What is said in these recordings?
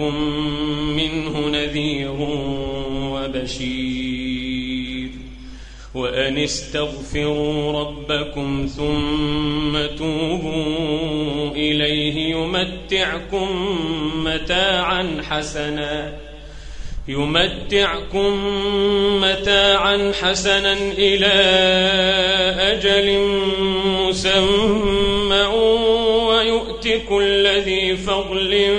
لكم منه نذير وبشير. وأن استغفروا ربكم ثم توبوا إليه يمتعكم متاعا حسنا يمتعكم متاعا حسنا إلى أجل مسمى ويؤت كل ذي فضل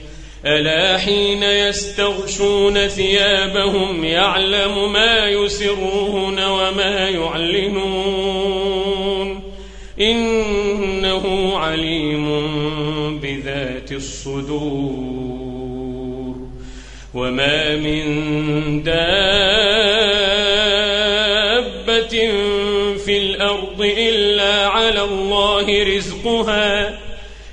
ألا حين يستغشون ثيابهم يعلم ما يسرون وما يعلنون إنه عليم بذات الصدور وما من دابة في الأرض إلا على الله رزقها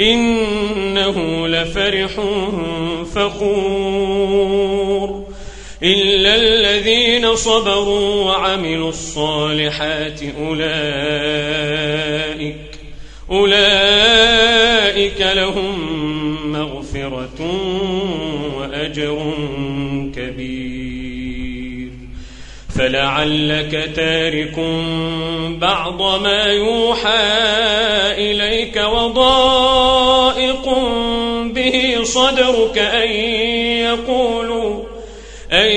إنه لفرح فخور. إلا الذين صبروا وعملوا الصالحات أولئك أولئك لهم مغفرة وأجر فلعلك تارك بعض ما يوحى إليك وضائق به صدرك أن يقولوا أن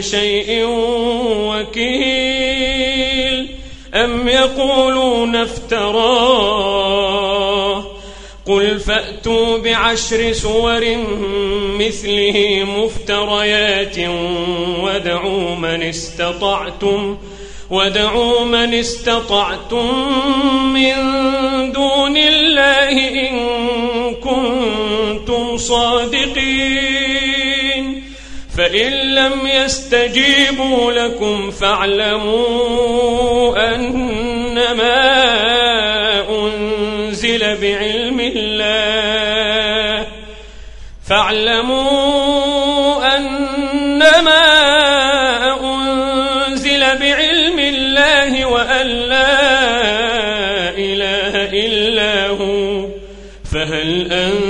شيء وكيل أم يقولون افتراه قل فأتوا بعشر سور مثله مفتريات ودعوا من استطعتم ودعوا من استطعتم من دون الله إن كنتم صادقين فإن لم يستجيبوا لكم فاعلموا أنما أنزل بعلم الله فاعلموا أنما أنزل بعلم الله وأن لا إله إلا هو فهل أنتم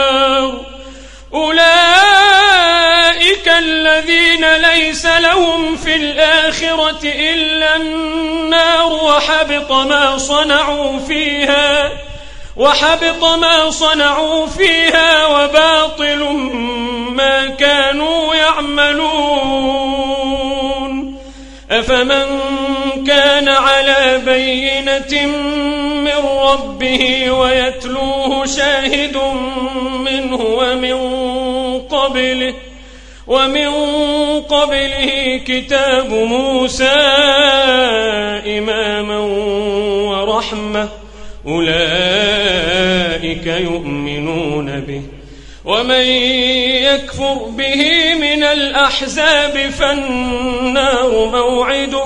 أولئك الذين ليس لهم في الآخرة إلا النار وحبط ما صنعوا فيها وحبط ما صنعوا فيها وباطل ما كانوا يعملون. أفمن كان على بينة من ربه ويتلوه شاهد منه ومن قبله ومن قبله كتاب موسى إماما ورحمة أولئك يؤمنون به. ومن يكفر به من الأحزاب فالنار موعده.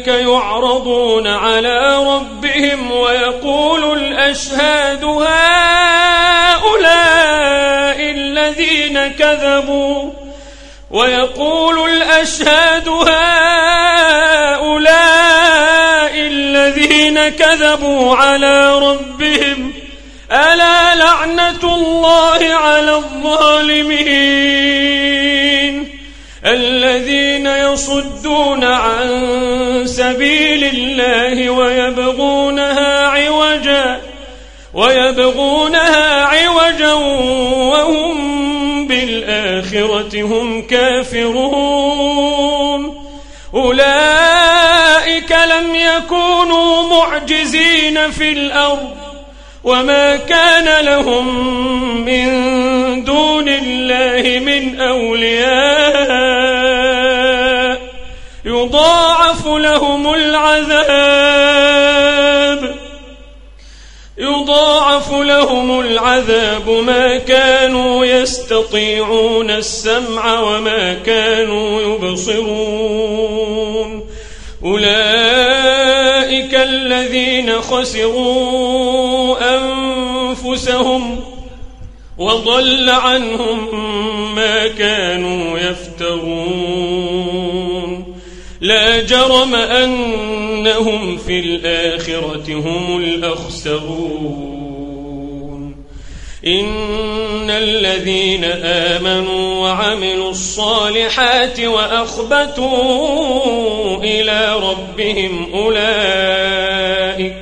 يعرضون على ربهم ويقول الأشهاد هؤلاء الذين كذبوا ويقول الأشهاد هؤلاء الذين كذبوا على ربهم ألا لعنة الله على الظالمين الذين يصدون عن سبيل الله ويبغونها عوجا ويبغونها عوجا وهم بالآخرة هم كافرون. أولئك لم يكونوا معجزين في الأرض وما كان لهم من دون الله من أولياء يضاعف لهم العذاب يضاعف لهم العذاب ما كانوا يستطيعون السمع وما كانوا يبصرون أولئك الذين خسروا أنفسهم وضل عنهم ما كانوا يفترون. لا جرم أنهم في الآخرة هم الأخسرون. إن الذين آمنوا وعملوا الصالحات وأخبتوا إلى ربهم أولئك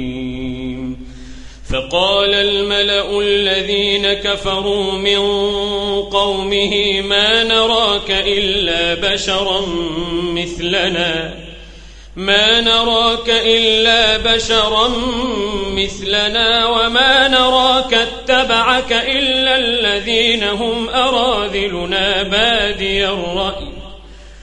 فقال الملأ الذين كفروا من قومه ما نراك إلا بشرا مثلنا. ما نراك إلا بشرا مثلنا وما نراك اتبعك إلا الذين هم أراذلنا بادي الرأي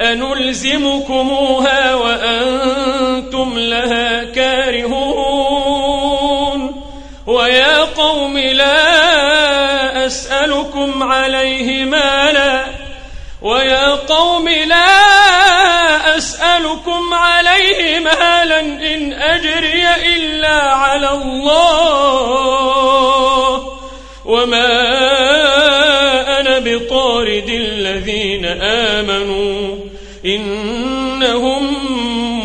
أنلزمكموها وأنتم لها كارهون ويا قوم لا أسألكم عليه مالا ويا قوم لا أسألكم عليه مالا إن أجري إلا على الله وما بطارد الذين آمنوا إنهم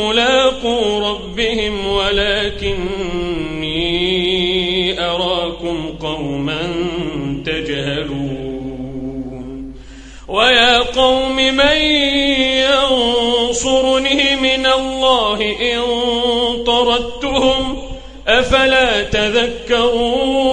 ملاقو ربهم ولكني أراكم قوما تجهلون ويا قوم من ينصرني من الله إن طردتهم أفلا تذكرون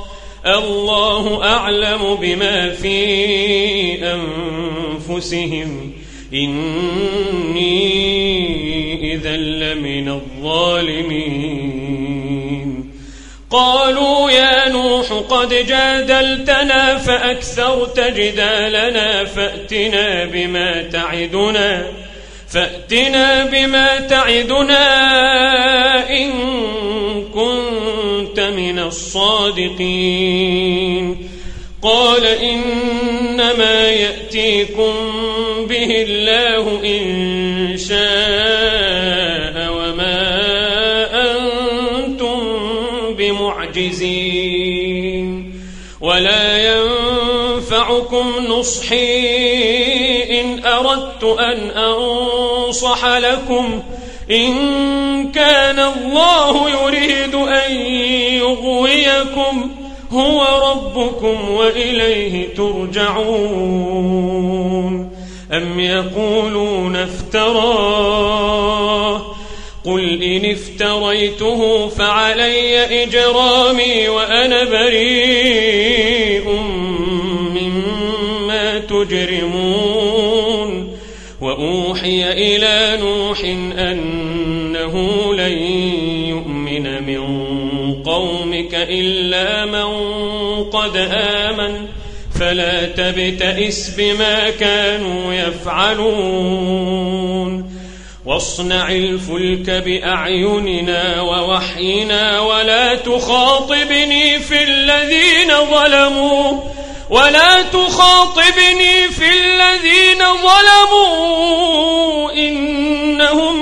الله أعلم بما في أنفسهم. إني إذا لمن الظالمين. قالوا يا نوح قد جادلتنا فأكثرت جدالنا فأتنا بما تعدنا فأتنا بما تعدنا إن الصادقين. قال إنما يأتيكم به الله إن شاء وما أنتم بمعجزين. ولا ينفعكم نصحي إن أردت أن أنصح لكم إن كان الله يريد أن يغويكم هو ربكم وإليه ترجعون. أم يقولون افتراه؟ قل إن افتريته فعلي إجرامي وأنا بريء مما تجرمون. وأوحي إلى نوح أنه لن يؤمن من قومك إلا من قد آمن. فلا تبتئس بما كانوا يفعلون. واصنع الفلك بأعيننا ووحينا ولا تخاطبني في الذين ظلموا. ولا تخاطبني في الذين ظلموا. إنهم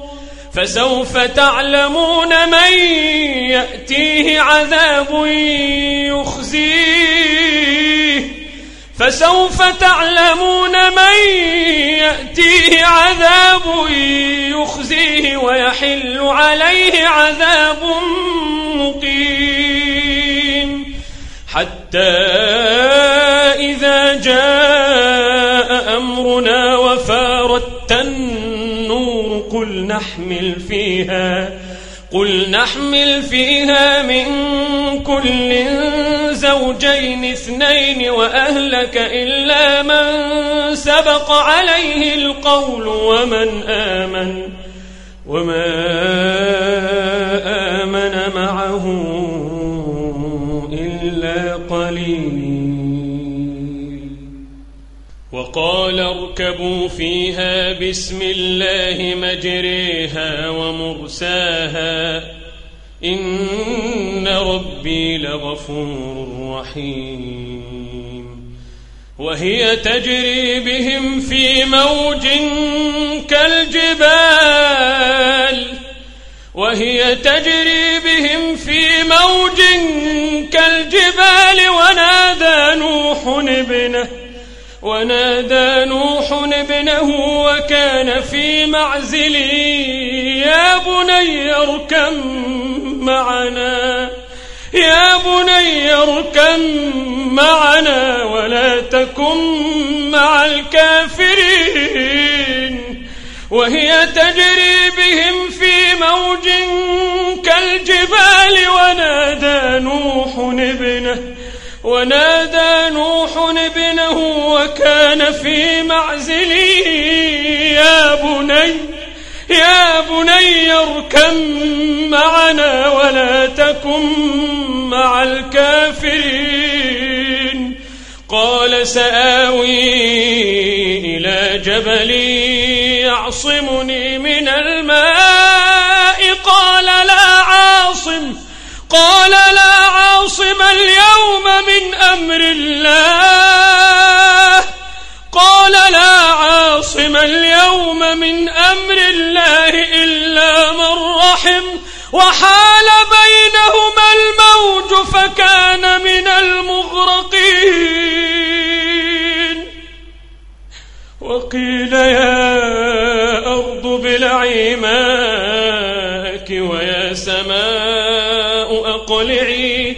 فسوف تعلمون من يأتيه عذاب يخزيه. فسوف تعلمون من يأتيه عذاب يخزيه ويحل عليه عذاب مقيم. حتى إذا جاء أمرنا وفارت قل نحمل فيها قل نحمل فيها من كل زوجين اثنين وأهلك إلا من سبق عليه القول ومن آمن وما آمن معه إلا قليل. وقال اركبوا فيها بسم الله مجريها ومرساها إن ربي لغفور رحيم. وهي تجري بهم في موج كالجبال. وهي تجري بهم في موج كالجبال. ونادى نوح ابنه ونادى نوح ابنه وكان في معزل يا بني اركم معنا يا بني اركم معنا ولا تكن مع الكافرين. وهي تجري بهم في موج كالجبال ونادى نوح ابنه ونادى نوح ابنه وكان في معزل يا بني يا بني اركم معنا ولا تكن مع الكافرين. قال سآوي إلى جبل يعصمني من الماء. قال لا قال لا عاصم اليوم من أمر الله. قال لا عاصم اليوم من أمر الله إلا من رحم. وحال بينهما الموج فكان من المغرقين. وقيل يا أرض بلعي أقلعي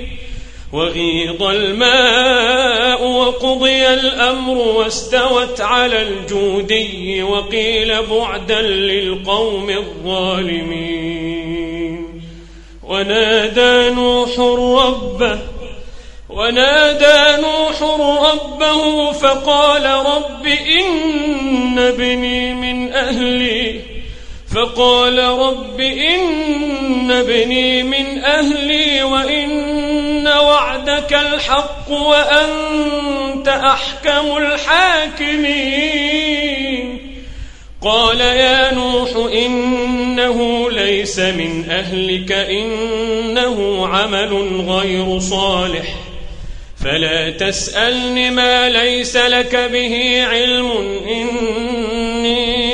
وغيض الماء وقضي الأمر واستوت على الجودي وقيل بعدا للقوم الظالمين. ونادى نوح ربه ونادى نوح ربه فقال رب إن ابني من أهلي فقال رب إن ابني من أهلي وإن وعدك الحق وأنت أحكم الحاكمين. قال يا نوح إنه ليس من أهلك إنه عمل غير صالح. فلا تسألن ما ليس لك به علم إني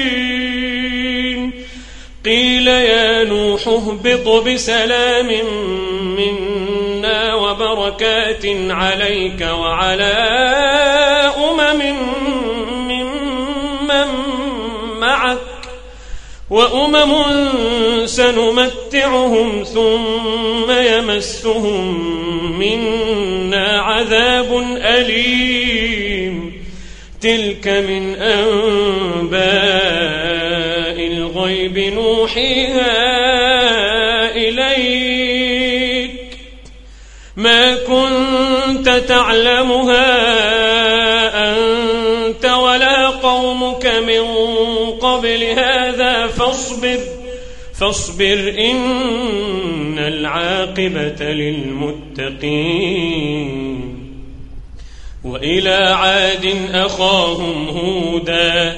قيل يا نوح اهبط بسلام منا وبركات عليك وعلى أمم ممن معك وأمم سنمتعهم ثم يمسهم منا عذاب أليم تلك من أنباء الغيب نوحيها إليك. ما كنت تعلمها أنت ولا قوم جاءوك من قبل هذا فاصبر فاصبر إن العاقبة للمتقين. وإلى عاد أخاهم هودا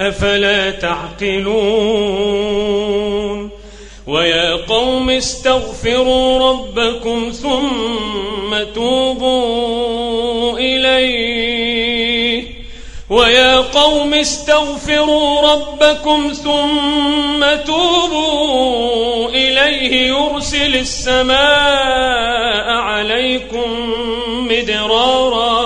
أفلا تعقلون ويا قوم استغفروا ربكم ثم توبوا إليه ويا قوم استغفروا ربكم ثم توبوا إليه يرسل السماء عليكم مدرارا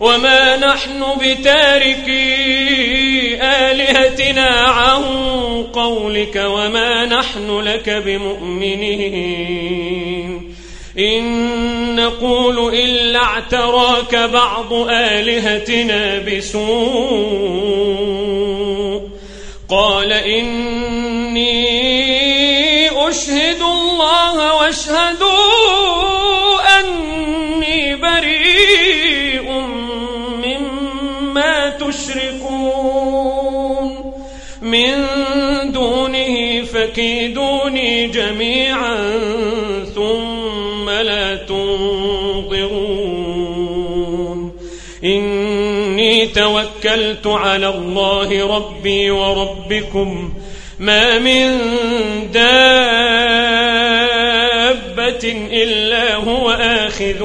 وما نحن بتاركي آلهتنا عن قولك وما نحن لك بمؤمنين. إن نقول إلا اعتراك بعض آلهتنا بسوء. قال إني أشهد الله واشهدوا أني بريء تشركون من دونه فكيدوني جميعا ثم لا تنظرون. إني توكلت على الله ربي وربكم. ما من دابة إلا هو آخذ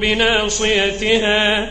بناصيتها.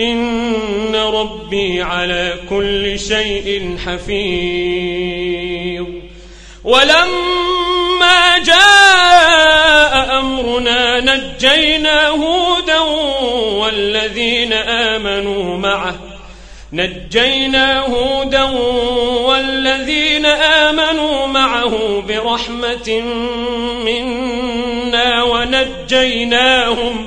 إن ربي على كل شيء حفيظ. ولما جاء أمرنا نجينا هودا والذين آمنوا معه. نجينا هودا والذين آمنوا معه برحمة منا ونجيناهم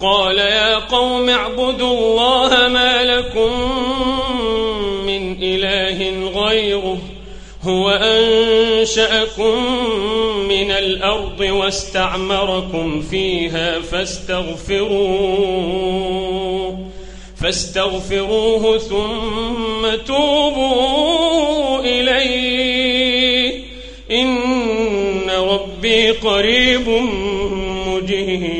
قال يا قوم اعبدوا الله ما لكم من إله غيره هو أنشأكم من الأرض واستعمركم فيها فاستغفروه فاستغفروه ثم توبوا إليه إن ربي قريب مجيب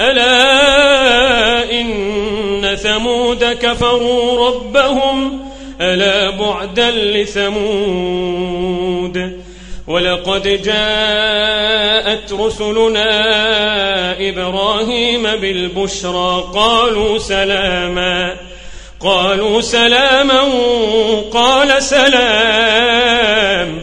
ألا إن ثمود كفروا ربهم ألا بعدا لثمود ولقد جاءت رسلنا إبراهيم بالبشرى قالوا سلاما قالوا سلاما قال سلام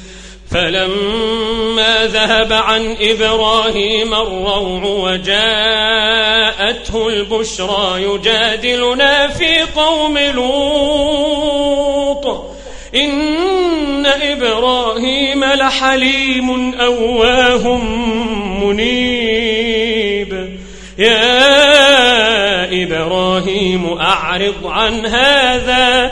فلما ذهب عن إبراهيم الروع وجاءته البشرى يجادلنا في قوم لوط. إن إبراهيم لحليم أواه منيب. يا إبراهيم أعرض عن هذا.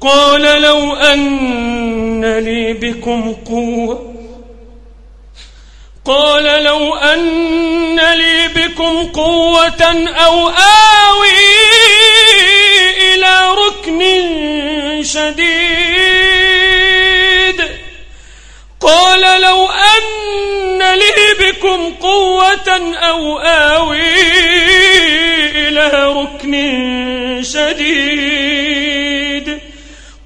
قال لو أن لي بكم قوة. قال لو أن لي بكم قوة أو آوي إلى ركن شديد. قال لو أن لي بكم قوة أو آوي إلى ركن شديد.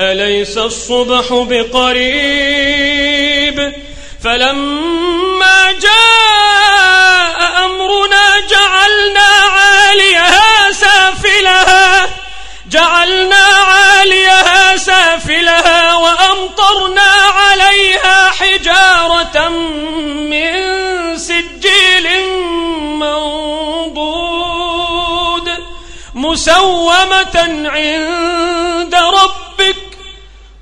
أليس الصبح بقريب؟ فلما جاء أمرنا جعلنا عاليها سافلها جعلنا عاليها سافلها وأمطرنا عليها حجارة من سجيل منضود مسومة عند ربك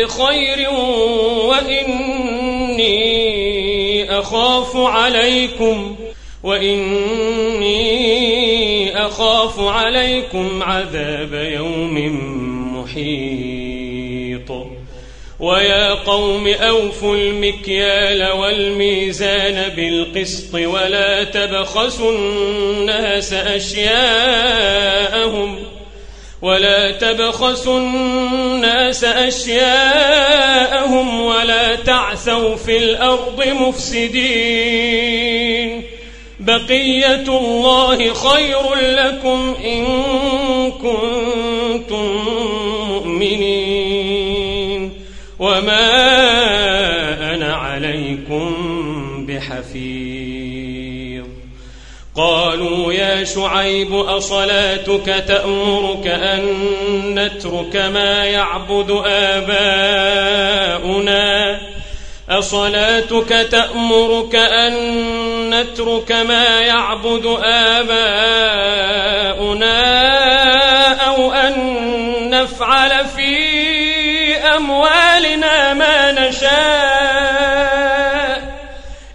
بخير وإني أخاف عليكم وإني أخاف عليكم عذاب يوم محيط. ويا قوم أوفوا المكيال والميزان بالقسط ولا تبخسوا الناس أشياءهم ولا تبخسوا الناس أشياءهم ولا تعثوا في الأرض مفسدين. بقية الله خير لكم إن كنتم مؤمنين. وما أنا عليكم بحفيظ. قالوا يا شعيب أصلاتك تأمرك أن نترك ما يعبد آباؤنا؟ أصلاتك تأمرك أن نترك ما يعبد آباؤنا أو أن نفعل في أموالنا ما نشاء؟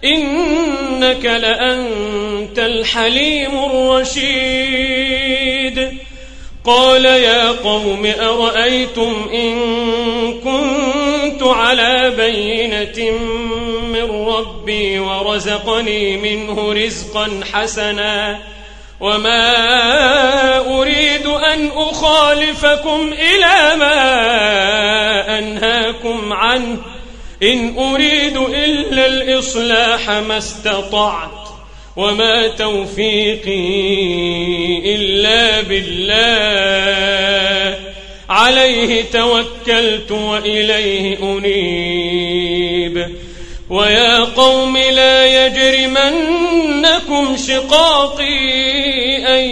إنك لأنت الحليم الرشيد. قال يا قوم أرأيتم إن كنت على بينة من ربي ورزقني منه رزقا حسنا وما أريد أن أخالفكم إلى ما أنهاكم عنه. إن أريد إلا الإصلاح ما استطعت. وما توفيقي إلا بالله. عليه توكلت وإليه أنيب. ويا قوم لا يجرمنكم شقاقي أن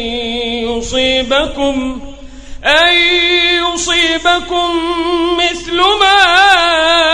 يصيبكم أن يصيبكم مثل ما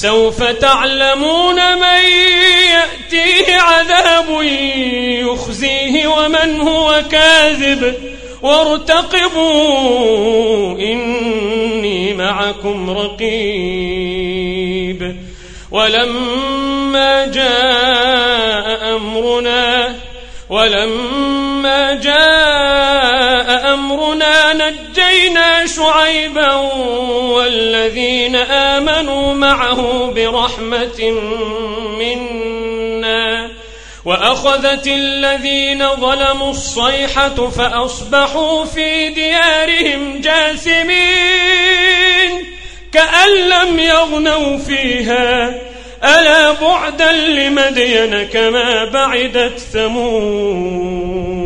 سوف تعلمون من يأتيه عذاب يخزيه ومن هو كاذب. وارتقبوا إني معكم رقيب. ولما جاء أمرنا ولما جاء شعيبا والذين آمنوا معه برحمة منا وأخذت الذين ظلموا الصيحة فأصبحوا في ديارهم جاثمين كأن لم يغنوا فيها. ألا بعدا لمدين كما بعدت ثمود.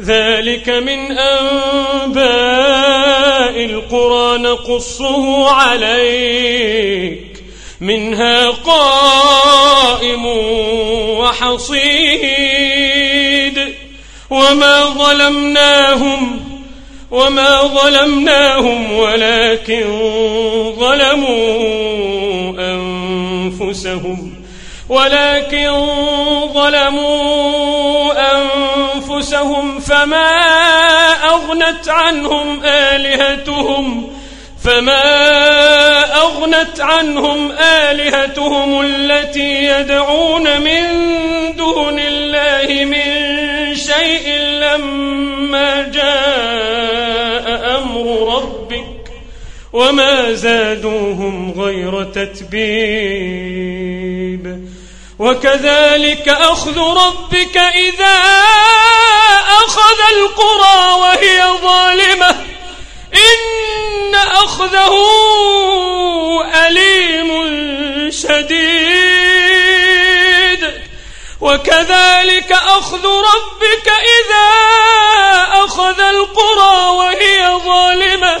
ذلك من أنباء القرى نقصه عليك. منها قائم وحصيد. وما ظلمناهم وما ظلمناهم ولكن ظلموا أنفسهم. ولكن ظلموا أنفسهم فما أغنت عنهم آلهتهم فما أغنت عنهم آلهتهم التي يدعون من دون الله من شيء لما جاء أمر ربك وما زادوهم غير تتبيب. وكذلك أخذ ربك إذا أخذ القرى وهي ظالمة. إن أخذه أليم شديد. وكذلك أخذ ربك إذا أخذ القرى وهي ظالمة.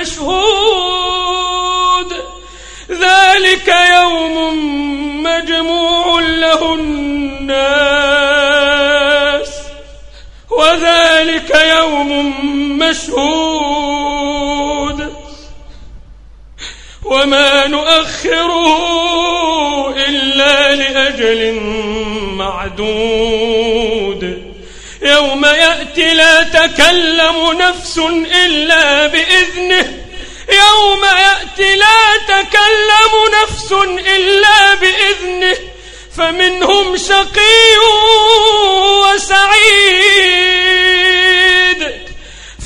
مشهود. ذلك يوم مجموع له الناس. وذلك يوم مشهود. وما نؤخره إلا لأجل معدود يوم يأتي لا تكلم نفس إلا بإذنه. يوم يأتي لا تكلم نفس إلا بإذنه. فمنهم شقي وسعيد.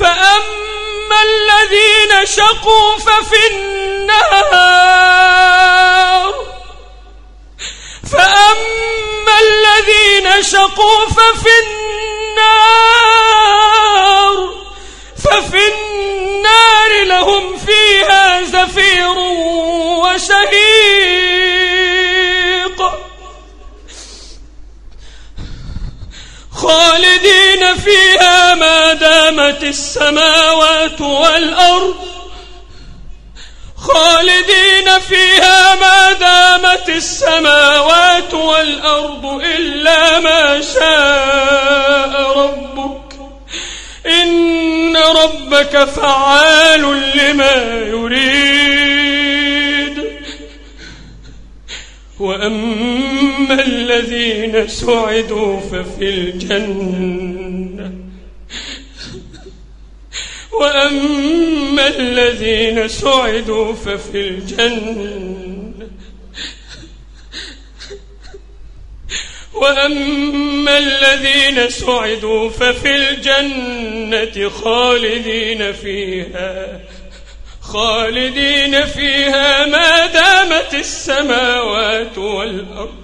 فأما الذين شقوا ففي النار. فأما الذين شقوا ففي النار ففي النار لهم فيها زفير وشهيق. خالدين فيها ما دامت السماوات والأرض خالدين فيها ما دامت السماوات والأرض إلا ما شاء ربك. إن ربك فعال لما يريد. وأما الذين سعدوا ففي الجنة. وأما الذين سعدوا ففي الجنة. وأما الذين سعدوا ففي الجنة خالدين فيها خالدين فيها ما دامت السماوات والأرض.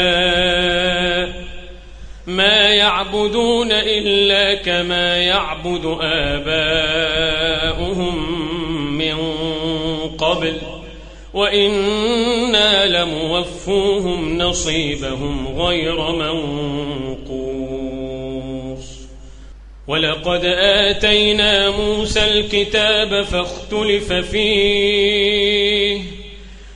ما يعبدون إلا كما يعبد آباؤهم من قبل. وإنا لموفوهم نصيبهم غير منقوص. ولقد آتينا موسى الكتاب فاختلف فيه.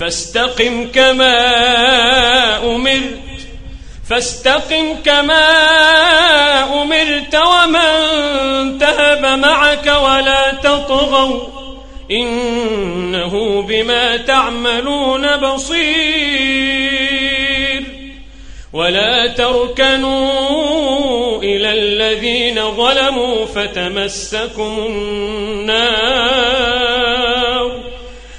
فاستقم كما أمرت فاستقم كما أمرت ومن تهب معك ولا تطغوا إنه بما تعملون بصير. ولا تركنوا إلى الذين ظلموا فتمسكم النار.